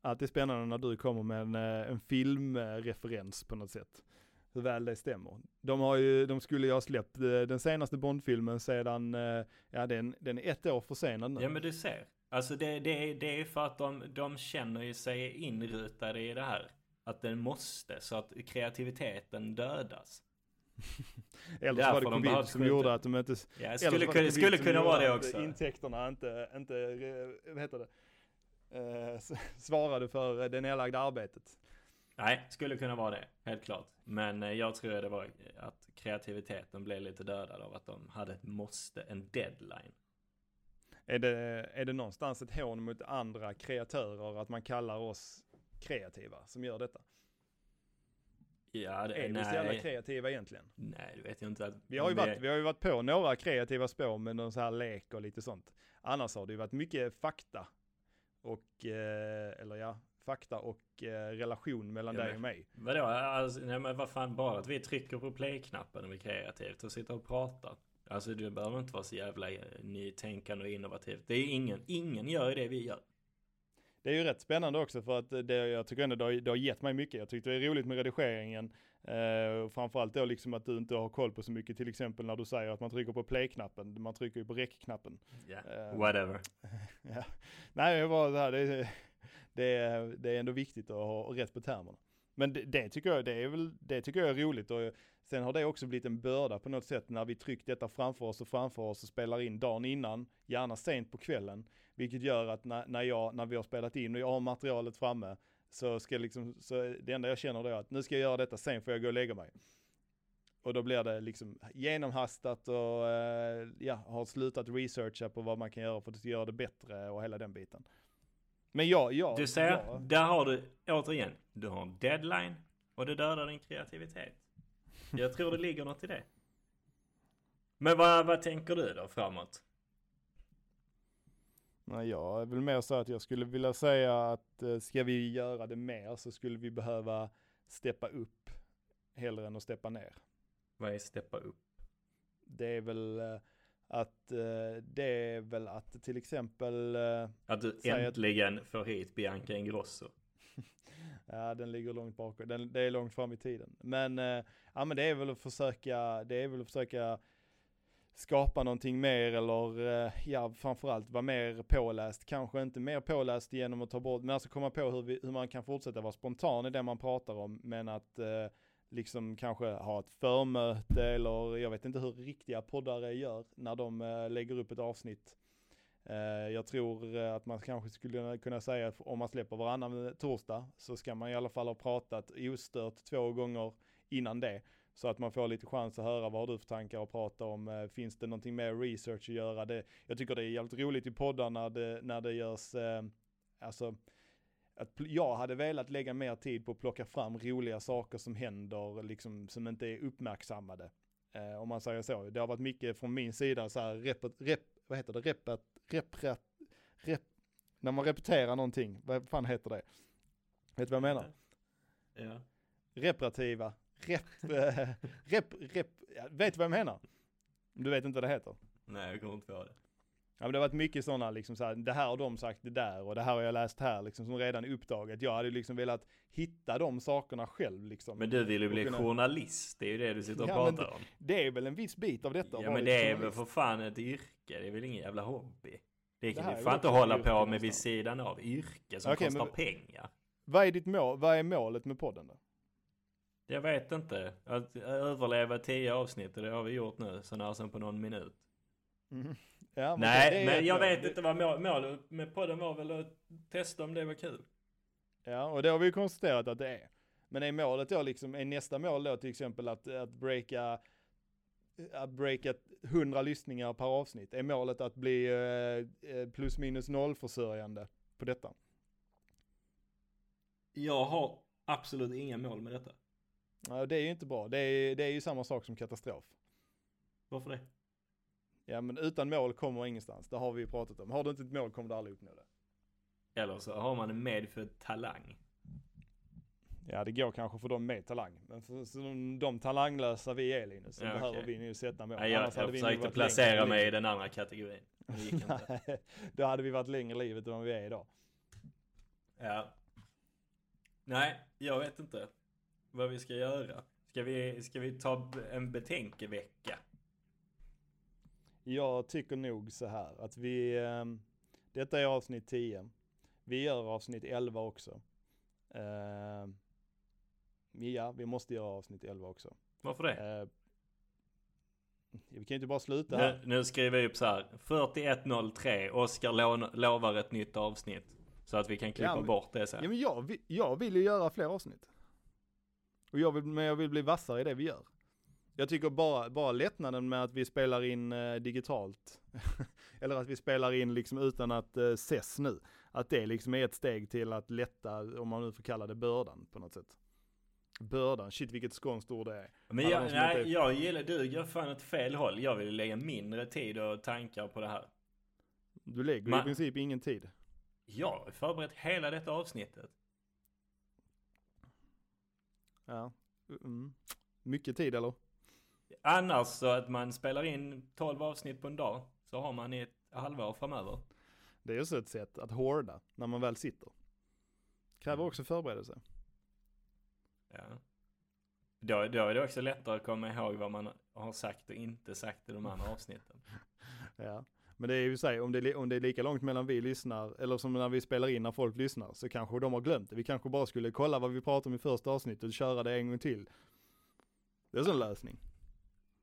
Alltid spännande när du kommer med en, eh, en filmreferens på något sätt. Hur väl det stämmer. De, har ju, de skulle ju ha släppt eh, den senaste Bondfilmen sedan, eh, ja den, den är ett år försenad nu. Ja men du ser. Alltså det, det, det är för att de, de känner ju sig inrutade i det här. Att den måste, så att kreativiteten dödas. <laughs> Eller så var det covid som gjorde att de inte... Ja, skulle, kunna, skulle kunna vara det också. Intäkterna inte, inte, vad heter det, eh, svarade för det nedlagda arbetet. Nej, skulle kunna vara det, helt klart. Men eh, jag tror det var att kreativiteten blev lite dödad av att de hade ett måste, en deadline. Är det, är det någonstans ett hån mot andra kreatörer att man kallar oss kreativa som gör detta? Ja, det, är vi så jävla kreativa egentligen? Nej, det vet jag inte. Att, vi, har ju varit, vi har ju varit på några kreativa spår med någon så här lek och lite sånt. Annars har det ju varit mycket fakta. Och, eh, eller ja, fakta och eh, relation mellan ja, dig och mig. Vadå? Alltså, nej men vad fan, bara att vi trycker på play-knappen och är kreativt och sitter och pratar. Alltså du behöver inte vara så jävla eh, nytänkande och innovativt. Det är ingen, ingen gör det vi gör. Det är ju rätt spännande också för att det, jag tycker ändå det har, det har gett mig mycket. Jag tyckte det är roligt med redigeringen. Eh, framförallt då liksom att du inte har koll på så mycket. Till exempel när du säger att man trycker på play-knappen. Man trycker ju på rec-knappen. Yeah, eh, whatever. <laughs> ja. Nej, det var det här. Det, det, det är ändå viktigt att ha rätt på termerna. Men det, det, tycker jag, det, är väl, det tycker jag är roligt och sen har det också blivit en börda på något sätt när vi tryckt detta framför oss och framför oss och spelar in dagen innan, gärna sent på kvällen. Vilket gör att när, när, jag, när vi har spelat in och jag har materialet framme så ska liksom, så det enda jag känner då är att nu ska jag göra detta, sen får jag gå och lägga mig. Och då blir det liksom genomhastat och eh, ja, har slutat researcha på vad man kan göra för att göra det bättre och hela den biten. Men ja, ja. Du ser, ja. där har du återigen, du har en deadline och det dödar din kreativitet. Jag tror det ligger något i det. Men vad, vad tänker du då framåt? Nej, jag är väl mer så att jag skulle vilja säga att eh, ska vi göra det mer så skulle vi behöva steppa upp hellre än att steppa ner. Vad är steppa upp? Det är väl eh, att eh, det är väl att till exempel... Eh, att du äntligen att... får hit Bianca Ingrosso. <laughs> ja, den ligger långt bak. Den, det är långt fram i tiden. Men, eh, ja men det är väl att försöka, det är väl att försöka skapa någonting mer eller ja, framförallt vara mer påläst. Kanske inte mer påläst genom att ta bort, men alltså komma på hur, vi, hur man kan fortsätta vara spontan i det man pratar om, men att liksom kanske ha ett förmöte eller jag vet inte hur riktiga poddare gör när de eh, lägger upp ett avsnitt. Eh, jag tror eh, att man kanske skulle kunna säga att om man släpper varannan torsdag så ska man i alla fall ha pratat ostört två gånger innan det. Så att man får lite chans att höra vad har du för tankar och prata om. Finns det någonting mer research att göra? Det, jag tycker det är jävligt roligt i poddar när det, när det görs, alltså att jag hade velat lägga mer tid på att plocka fram roliga saker som händer, liksom som inte är uppmärksammade. Eh, om man säger så. Det har varit mycket från min sida så här, rep, rep, vad heter det, repet, rep, rep, rep, när man repeterar någonting, vad fan heter det? Vet du vad jag menar? Ja. Reparativa, rep, <laughs> eh, rep, rep, vet du vad jag menar? Du vet inte vad det heter? Nej, jag kommer inte på det. Ja men det har varit mycket sådana liksom så här, det här har de sagt det där och det här har jag läst här liksom som redan är uppdaget. Jag hade liksom velat hitta de sakerna själv liksom. Men du vill ju bli kunna... journalist, det är ju det du sitter och ja, pratar det, om. Det är väl en viss bit av detta. Ja men det är väl för fan ett yrke, det är väl ingen jävla hobby. Det kan du fan inte hålla på med vid sidan av yrke som okay, kostar men, pengar. Vad är ditt mål, vad är målet med podden då? Jag vet inte. Att överleva tio avsnitt, det har vi gjort nu, så när som på någon minut. Mm. Ja, men Nej, det, det men jag vet inte vad målet mål med podden var väl att testa om det var kul. Ja, och det har vi konstaterat att det är. Men är målet då liksom, är nästa mål då till exempel att, att breaka att breaka 100 lyssningar per avsnitt? Är målet att bli eh, eh, plus minus noll försörjande på detta? Jag har absolut inga mål med detta. Ja, det är ju inte bra. Det är, det är ju samma sak som katastrof. Varför det? Ja men utan mål kommer ingenstans, det har vi ju pratat om. Har du inte ett mål kommer du aldrig uppnå det. Eller så har man en medfödd talang. Ja det går kanske för dem med talang. Men för, för de talanglösa vi är Linus, så ja, behöver vi nu sätta mål. Ja, jag Annars jag försökte placera mig i den andra kategorin. Det gick inte. <laughs> Då hade vi varit längre i livet än vad vi är idag. Ja. Nej, jag vet inte vad vi ska göra. Ska vi, ska vi ta en betänkevecka? Jag tycker nog så här att vi, eh, detta är avsnitt 10. Vi gör avsnitt 11 också. Eh, ja, vi måste göra avsnitt 11 också. Varför det? Eh, vi kan ju inte bara sluta här. Nu, nu skriver jag upp så här. 4103, Oskar lo- lovar ett nytt avsnitt. Så att vi kan klippa Ja, men- bort det sen. Ja, men jag, jag vill ju göra fler avsnitt. Och jag vill, men jag vill bli vassare i det vi gör. Jag tycker bara, bara lättnaden med att vi spelar in eh, digitalt, <laughs> eller att vi spelar in liksom utan att eh, ses nu, att det liksom är ett steg till att lätta, om man nu får kalla det bördan på något sätt. Bördan, shit vilket skånskt ord det är. Men jag, nej, inte- jag gillar, du går fan åt fel håll. Jag vill lägga mindre tid och tankar på det här. Du lägger Man- i princip ingen tid. Jag har förberett hela detta avsnittet. Ja. Mm. Mycket tid eller? Annars så att man spelar in 12 avsnitt på en dag. Så har man i ett halvår framöver. Det är också ett sätt att hårda när man väl sitter. Kräver Mm. också förberedelse. Ja. Då, då är det också lättare att komma ihåg vad man har sagt och inte sagt i de andra <laughs> avsnitten. Ja, men det är ju så om det, om det är lika långt mellan vi lyssnar, eller som när vi spelar in när folk lyssnar, så kanske de har glömt det. Vi kanske bara skulle kolla vad vi pratade om i första avsnittet och köra det en gång till. Det är en lösning.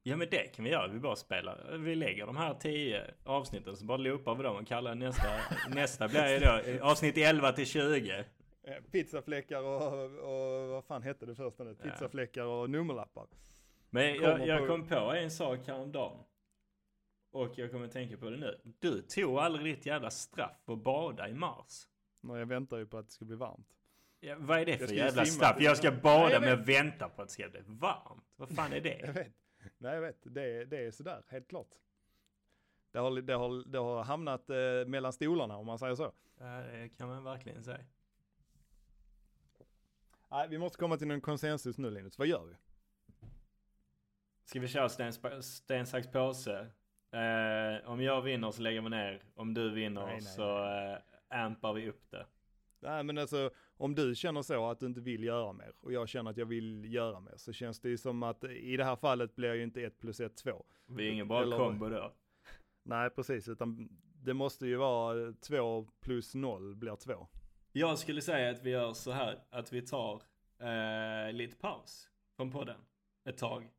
Ja men det kan vi göra. Vi bara spelar. Vi lägger de här 10 avsnitten så bara loopar vi dem och kallar nästa. <laughs> nästa blir ju då avsnitt 11 till 20. Eh, Pizzafläckar och, och vad fan hette det första nu? Ja. Pizzafläckar och nummerlappar. Men jag, jag på- kom på en sak häromdagen. Och jag kommer tänka på det nu. Du tog aldrig ditt jävla straff och bada i mars. När jag väntar ju på att det ska bli varmt. Ja, vad är det Jag för jävla straff? Jag ska bada Nej, jag med vänta på att det ska bli varmt. Vad fan är Jag det? vet. <laughs> Nej jag vet, det, är- det är sådär, helt klart. Det har, det har, det har hamnat eh, mellan stolarna om man säger så. Ja, det kan man verkligen säga. Nej, vi måste komma till någon konsensus nu Linus. Vad gör vi? Ska vi köra sten, sten sax, påse? Eh, om jag vinner så lägger vi ner. Om du vinner Nej, nej, så eh, ampar vi upp det. Nej men alltså om du känner så att du inte vill göra mer och jag känner att jag vill göra mer så känns det ju som att i det här fallet blir ju inte 1 plus 1 2. Vi är ingen bra Eller- kombo då. Nej precis utan det måste ju vara 2 plus 0 blir 2. Jag skulle säga att vi gör så här. Att vi tar eh, lite paus från podden. Ett tag.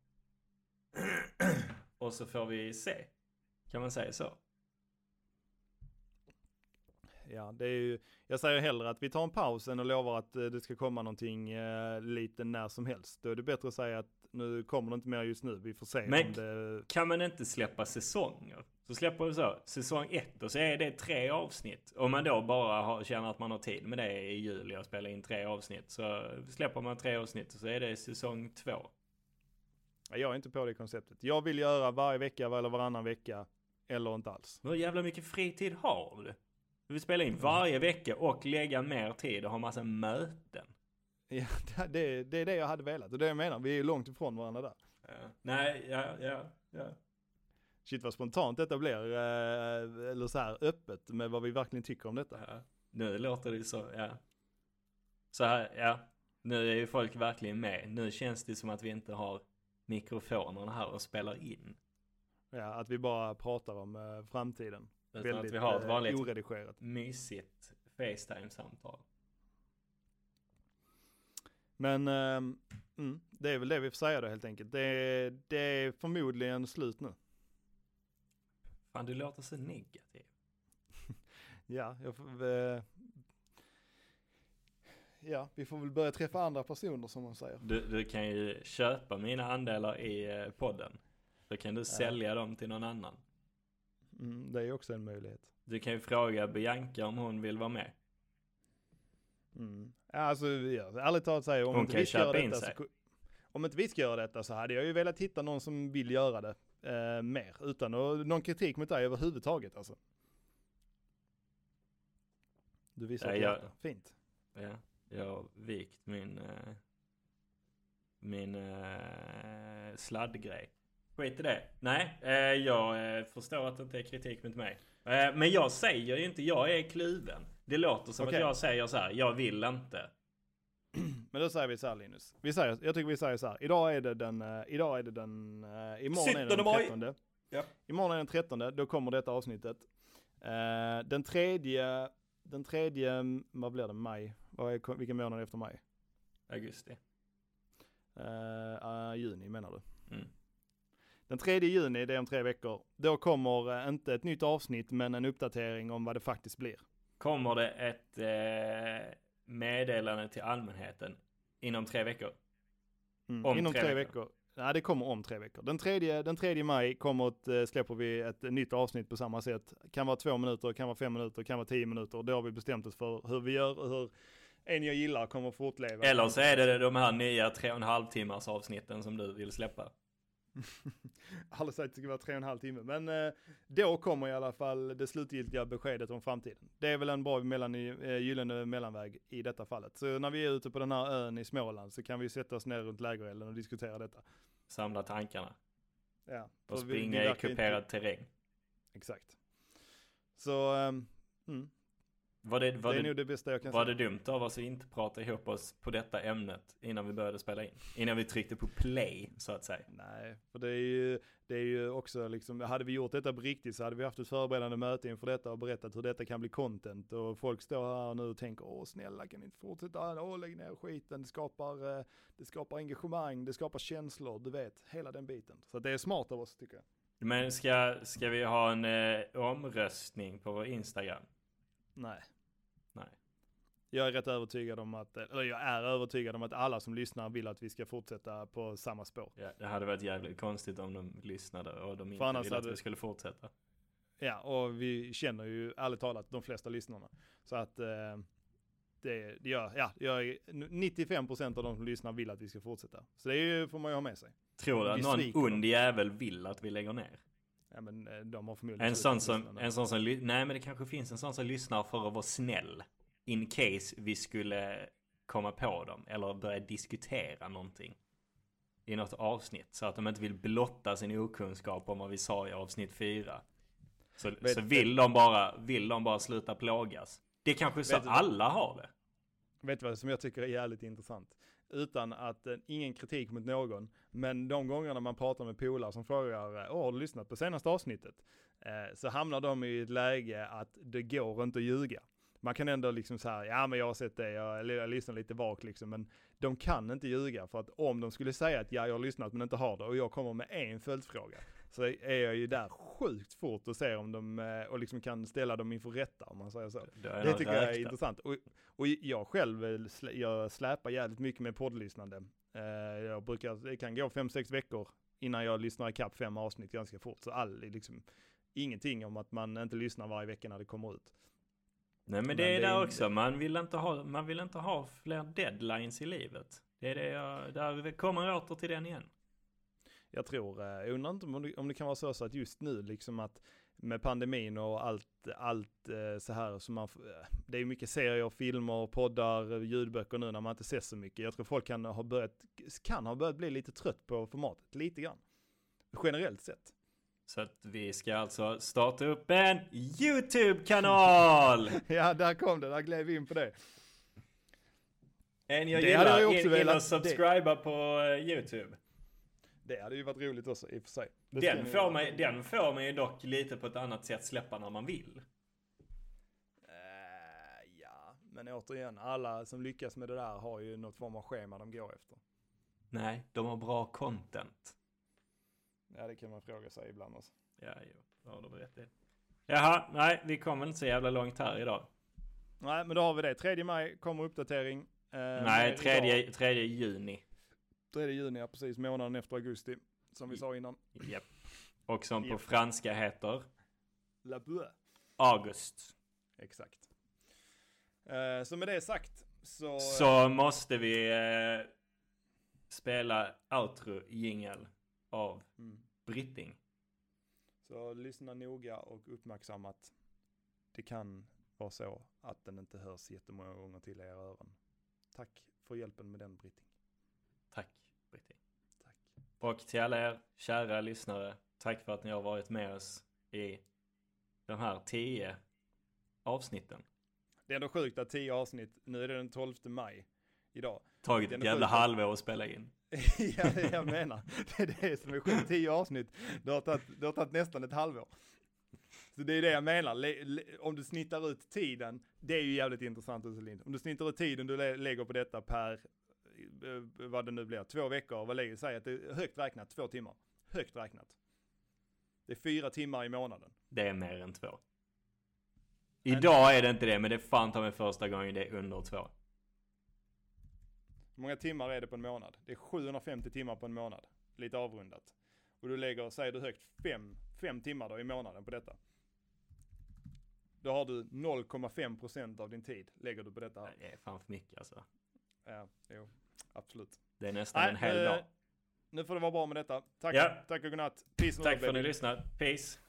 <clears throat> Och så får vi se. Kan man säga så? Ja det är ju, jag säger hellre att vi tar en paus än att lova att eh, det ska komma någonting eh, lite när som helst. Då är det bättre att säga att nu kommer det inte mer just nu, vi får se Men- det... Kan man inte släppa säsonger? Så släpper vi så, säsong ett och så är det tre avsnitt. Om man då bara har, känner att man har tid med det i juli och spela in tre avsnitt. Så släpper man tre avsnitt och så är det säsong två. Ja, Jag är inte på det konceptet. Jag vill göra varje vecka eller varannan vecka eller inte alls. Hur jävla mycket fritid har du? Du vill spela in varje vecka och lägga mer tid och ha massa möten. Ja, <laughs> det, det är det jag hade velat och det jag menar, vi är långt ifrån varandra där. Nej, ja, ja, ja. Shit vad spontant detta blir, eh, eller så här öppet med vad vi verkligen tycker om detta. ja. Nu låter det så, ja. Så här, ja. Nu är ju folk verkligen med. Nu känns det som att vi inte har mikrofonerna här och spelar in. Ja, att vi bara pratar om eh, framtiden. Utan Väldigt att vi har ett eh, vanligt oredigerat. mysigt Facetime-samtal. Men ehm, mm, det är väl det vi får säga då helt enkelt. Det, det är förmodligen slut nu. Fan, du låter så negativ. <laughs> Ja, jag får, eh, ja, vi får väl börja träffa andra personer som man säger. Du, du kan ju köpa mina andelar i eh, podden. Så kan du sälja dem till någon annan. Mm, det är också en möjlighet. Du kan ju fråga Bianca om hon vill vara med. Mm. Alltså, ja, ärligt talat säger om Hon inte vi ska göra detta så, om inte vi ska göra detta så hade jag ju velat hitta någon som vill göra det eh, mer, utan att- någon kritik mot dig överhuvudtaget alltså. Du visar ett jag- fint. Ja, jag har vikt min, eh, min eh, sladdgrej. Skit i det. Nej, eh, jag eh, förstår att det inte är kritik mot mig. Eh, men jag säger ju inte, jag är kluven. Det låter som Okej. att jag säger så här, jag vill inte. <clears throat> Men då säger vi så här Linus. Vi säger, jag tycker vi säger så här. Idag är det den, idag är det den, imorgon är det den 13. Ja. Imorgon är den 13, då kommer detta avsnittet. Den tredje, den tredje, vad blir det, maj? Vad är, vilken månad efter maj? Augusti. Uh, juni menar du? Mm. Den 3 juni, det är om tre veckor, då kommer uh, inte ett nytt avsnitt men en uppdatering om vad det faktiskt blir. Kommer det ett uh, meddelande till allmänheten inom tre veckor? Mm. Om inom tre, tre veckor. veckor. Nej, det kommer om tre veckor. Den tredje, den tredje maj kommer ett, släpper vi ett nytt avsnitt på samma sätt. Kan vara två minuter, kan vara fem minuter, kan vara tio minuter. Då har vi bestämt oss för hur vi gör och hur en jag gillar kommer fortleva. Eller så är det de här nya tre och en halv timmars avsnitten som du vill släppa. Att det ska vara tre och en halv timme, men eh, då kommer i alla fall det slutgiltiga beskedet om framtiden. Det är väl en bra mellan, eh, gyllene mellanväg i detta fallet. Så när vi är ute på den här ön i Småland så kan vi sätta oss ner runt lägerelden och diskutera detta. Samla tankarna. Ja. Och springa vi, vi i kuperad inte... terräng. Exakt. Så, um, mm. Var det, var det är det, nog det bästa jag kan var säga. det dumt av oss att inte prata ihop oss på detta ämnet innan vi började spela in? Innan vi tryckte på play, så att säga. Nej, för det är ju, det är ju också liksom, hade vi gjort detta på riktigt så hade vi haft ett förberedande möte inför detta och berättat hur detta kan bli content. Och folk står här nu och tänker, åh snälla kan ni inte fortsätta, åh lägg ner skiten, det skapar, eh, det skapar engagemang, det skapar känslor, du vet, hela den biten. Så det är smart av oss tycker jag. Men ska, ska vi ha en eh, omröstning på vår Instagram? Nej. Jag är rätt övertygad om att, eller jag är övertygad om att alla som lyssnar vill att vi ska fortsätta på samma spår. Ja, det hade varit jävligt konstigt om de lyssnade och de inte ville att vi skulle fortsätta. Ja, och vi känner ju ärligt talat de flesta lyssnarna. Så att eh, det, det gör, ja, jag är, 95% av de som lyssnar vill att vi ska fortsätta. Så det är, får man ju ha med sig. Tror du att någon ond jävel vill att vi lägger ner? Ja men eh, de har förmodligen En sån som, en sån som, nej men det kanske finns en sån som lyssnar för att vara snäll. In case vi skulle komma på dem eller börja diskutera någonting. I något avsnitt. Så att de inte vill blotta sin okunskap om vad vi sa i avsnitt 4. Så, så vill, de bara, vill de bara sluta plågas. Det är kanske så alla har det. Vet du vad som jag tycker är jävligt intressant? utan att, eh, ingen kritik mot någon, men de gångerna man pratar med polare som frågar, åh har du lyssnat på senaste avsnittet? Eh, så hamnar de i ett läge att det går inte att ljuga. Man kan ändå liksom säga, ja men jag har sett det, jag, jag lyssnar lite vagt liksom, men de kan inte ljuga för att om de skulle säga att ja, jag har lyssnat men inte har det och jag kommer med en följdfråga, så är jag ju där sjukt fort och ser om de, eh, och liksom kan ställa dem inför rätta om man säger så. Det, det tycker jag är intressant. Och, och jag själv, eh, jag släpar jävligt mycket med poddlyssnande. Eh, jag brukar, det kan gå fem sex veckor innan jag lyssnar ikapp fem avsnitt ganska fort. Så all, liksom, ingenting om att man inte lyssnar varje vecka när det kommer ut. Nej men, men det är det där också, man vill, inte ha, man vill inte ha fler deadlines i livet. Det är det jag, där kommer jag åter till den igen jag tror, eh, jag undrar inte om det, om det kan vara så, så att just nu liksom att med pandemin och allt, allt eh, så här så man, eh, det är mycket serier, filmer, poddar, ljudböcker nu när man inte ser så mycket. Jag tror folk kan ha börjat, kan ha börjat bli lite trött på formatet, lite grann. Generellt sett. Så att vi ska alltså starta upp en YouTube-kanal! <laughs> ja, där kom det, där gled vi in på det. En jag det gillar, jag också in, in och subscriba det. på YouTube. Det hade ju varit roligt också i och för sig. Den får, man, den får man ju dock lite på ett annat sätt släppa när man vill. Uh, ja, men återigen, alla som lyckas med det där har ju något form av schema de går efter. Nej, de har bra content. Ja, det kan man fråga sig ibland också. Ja, jo, har du rätt i. Jaha, nej, vi kommer inte så jävla långt här idag. Nej, men då har vi det. 3 maj kommer uppdatering. Eh, nej, 3, 3 juni. 3 juni, ja, precis månaden efter augusti. Som vi sa innan. Japp. Och som på franska heter? La Bue. August. Exakt. Uh, så med det sagt så... Uh, så måste vi uh, spela outro jingel av mm. Britting. Så lyssna noga och uppmärksammat. Det kan vara så att den inte hörs jättemånga gånger till era öron. Tack för hjälpen med den Britting. Tack Britti. Tack. Och till alla er kära lyssnare, tack för att ni har varit med oss i de här tio avsnitten. Det är ändå sjukt att tio avsnitt, nu är det den 12 maj idag. Tagit ett jävla sjukt. halvår att spela in. <laughs> ja, det är jag menar. Det är det som är sjukt. Tio avsnitt. Det har tagit, det har tagit nästan ett halvår. Så det är det jag menar. Le, le, om du snittar ut tiden, det är ju jävligt intressant Lind. Om du snittar ut tiden du lä, lägger på detta per, eh, vad det nu blir, två veckor, vad lägger säg att det är högt räknat två timmar. Högt räknat. Det är fyra timmar i månaden. Det är mer än två. Idag är det inte det, men det är fan ta mig första gången det är under två. Hur många timmar är det på en månad? Det är 750 timmar på en månad. Lite avrundat. Och du lägger, säger du högt, fem, fem timmar då i månaden på detta. Då har du 0,5% av din tid lägger du på detta här. Det är fan för mycket alltså. Ja, jo, absolut. Det är nästan Nej, en hel eh, dag. Nu får det vara bra med detta. Tack, Ja. tack och godnatt. Peace Tack för att ni baby. lyssnade. Peace.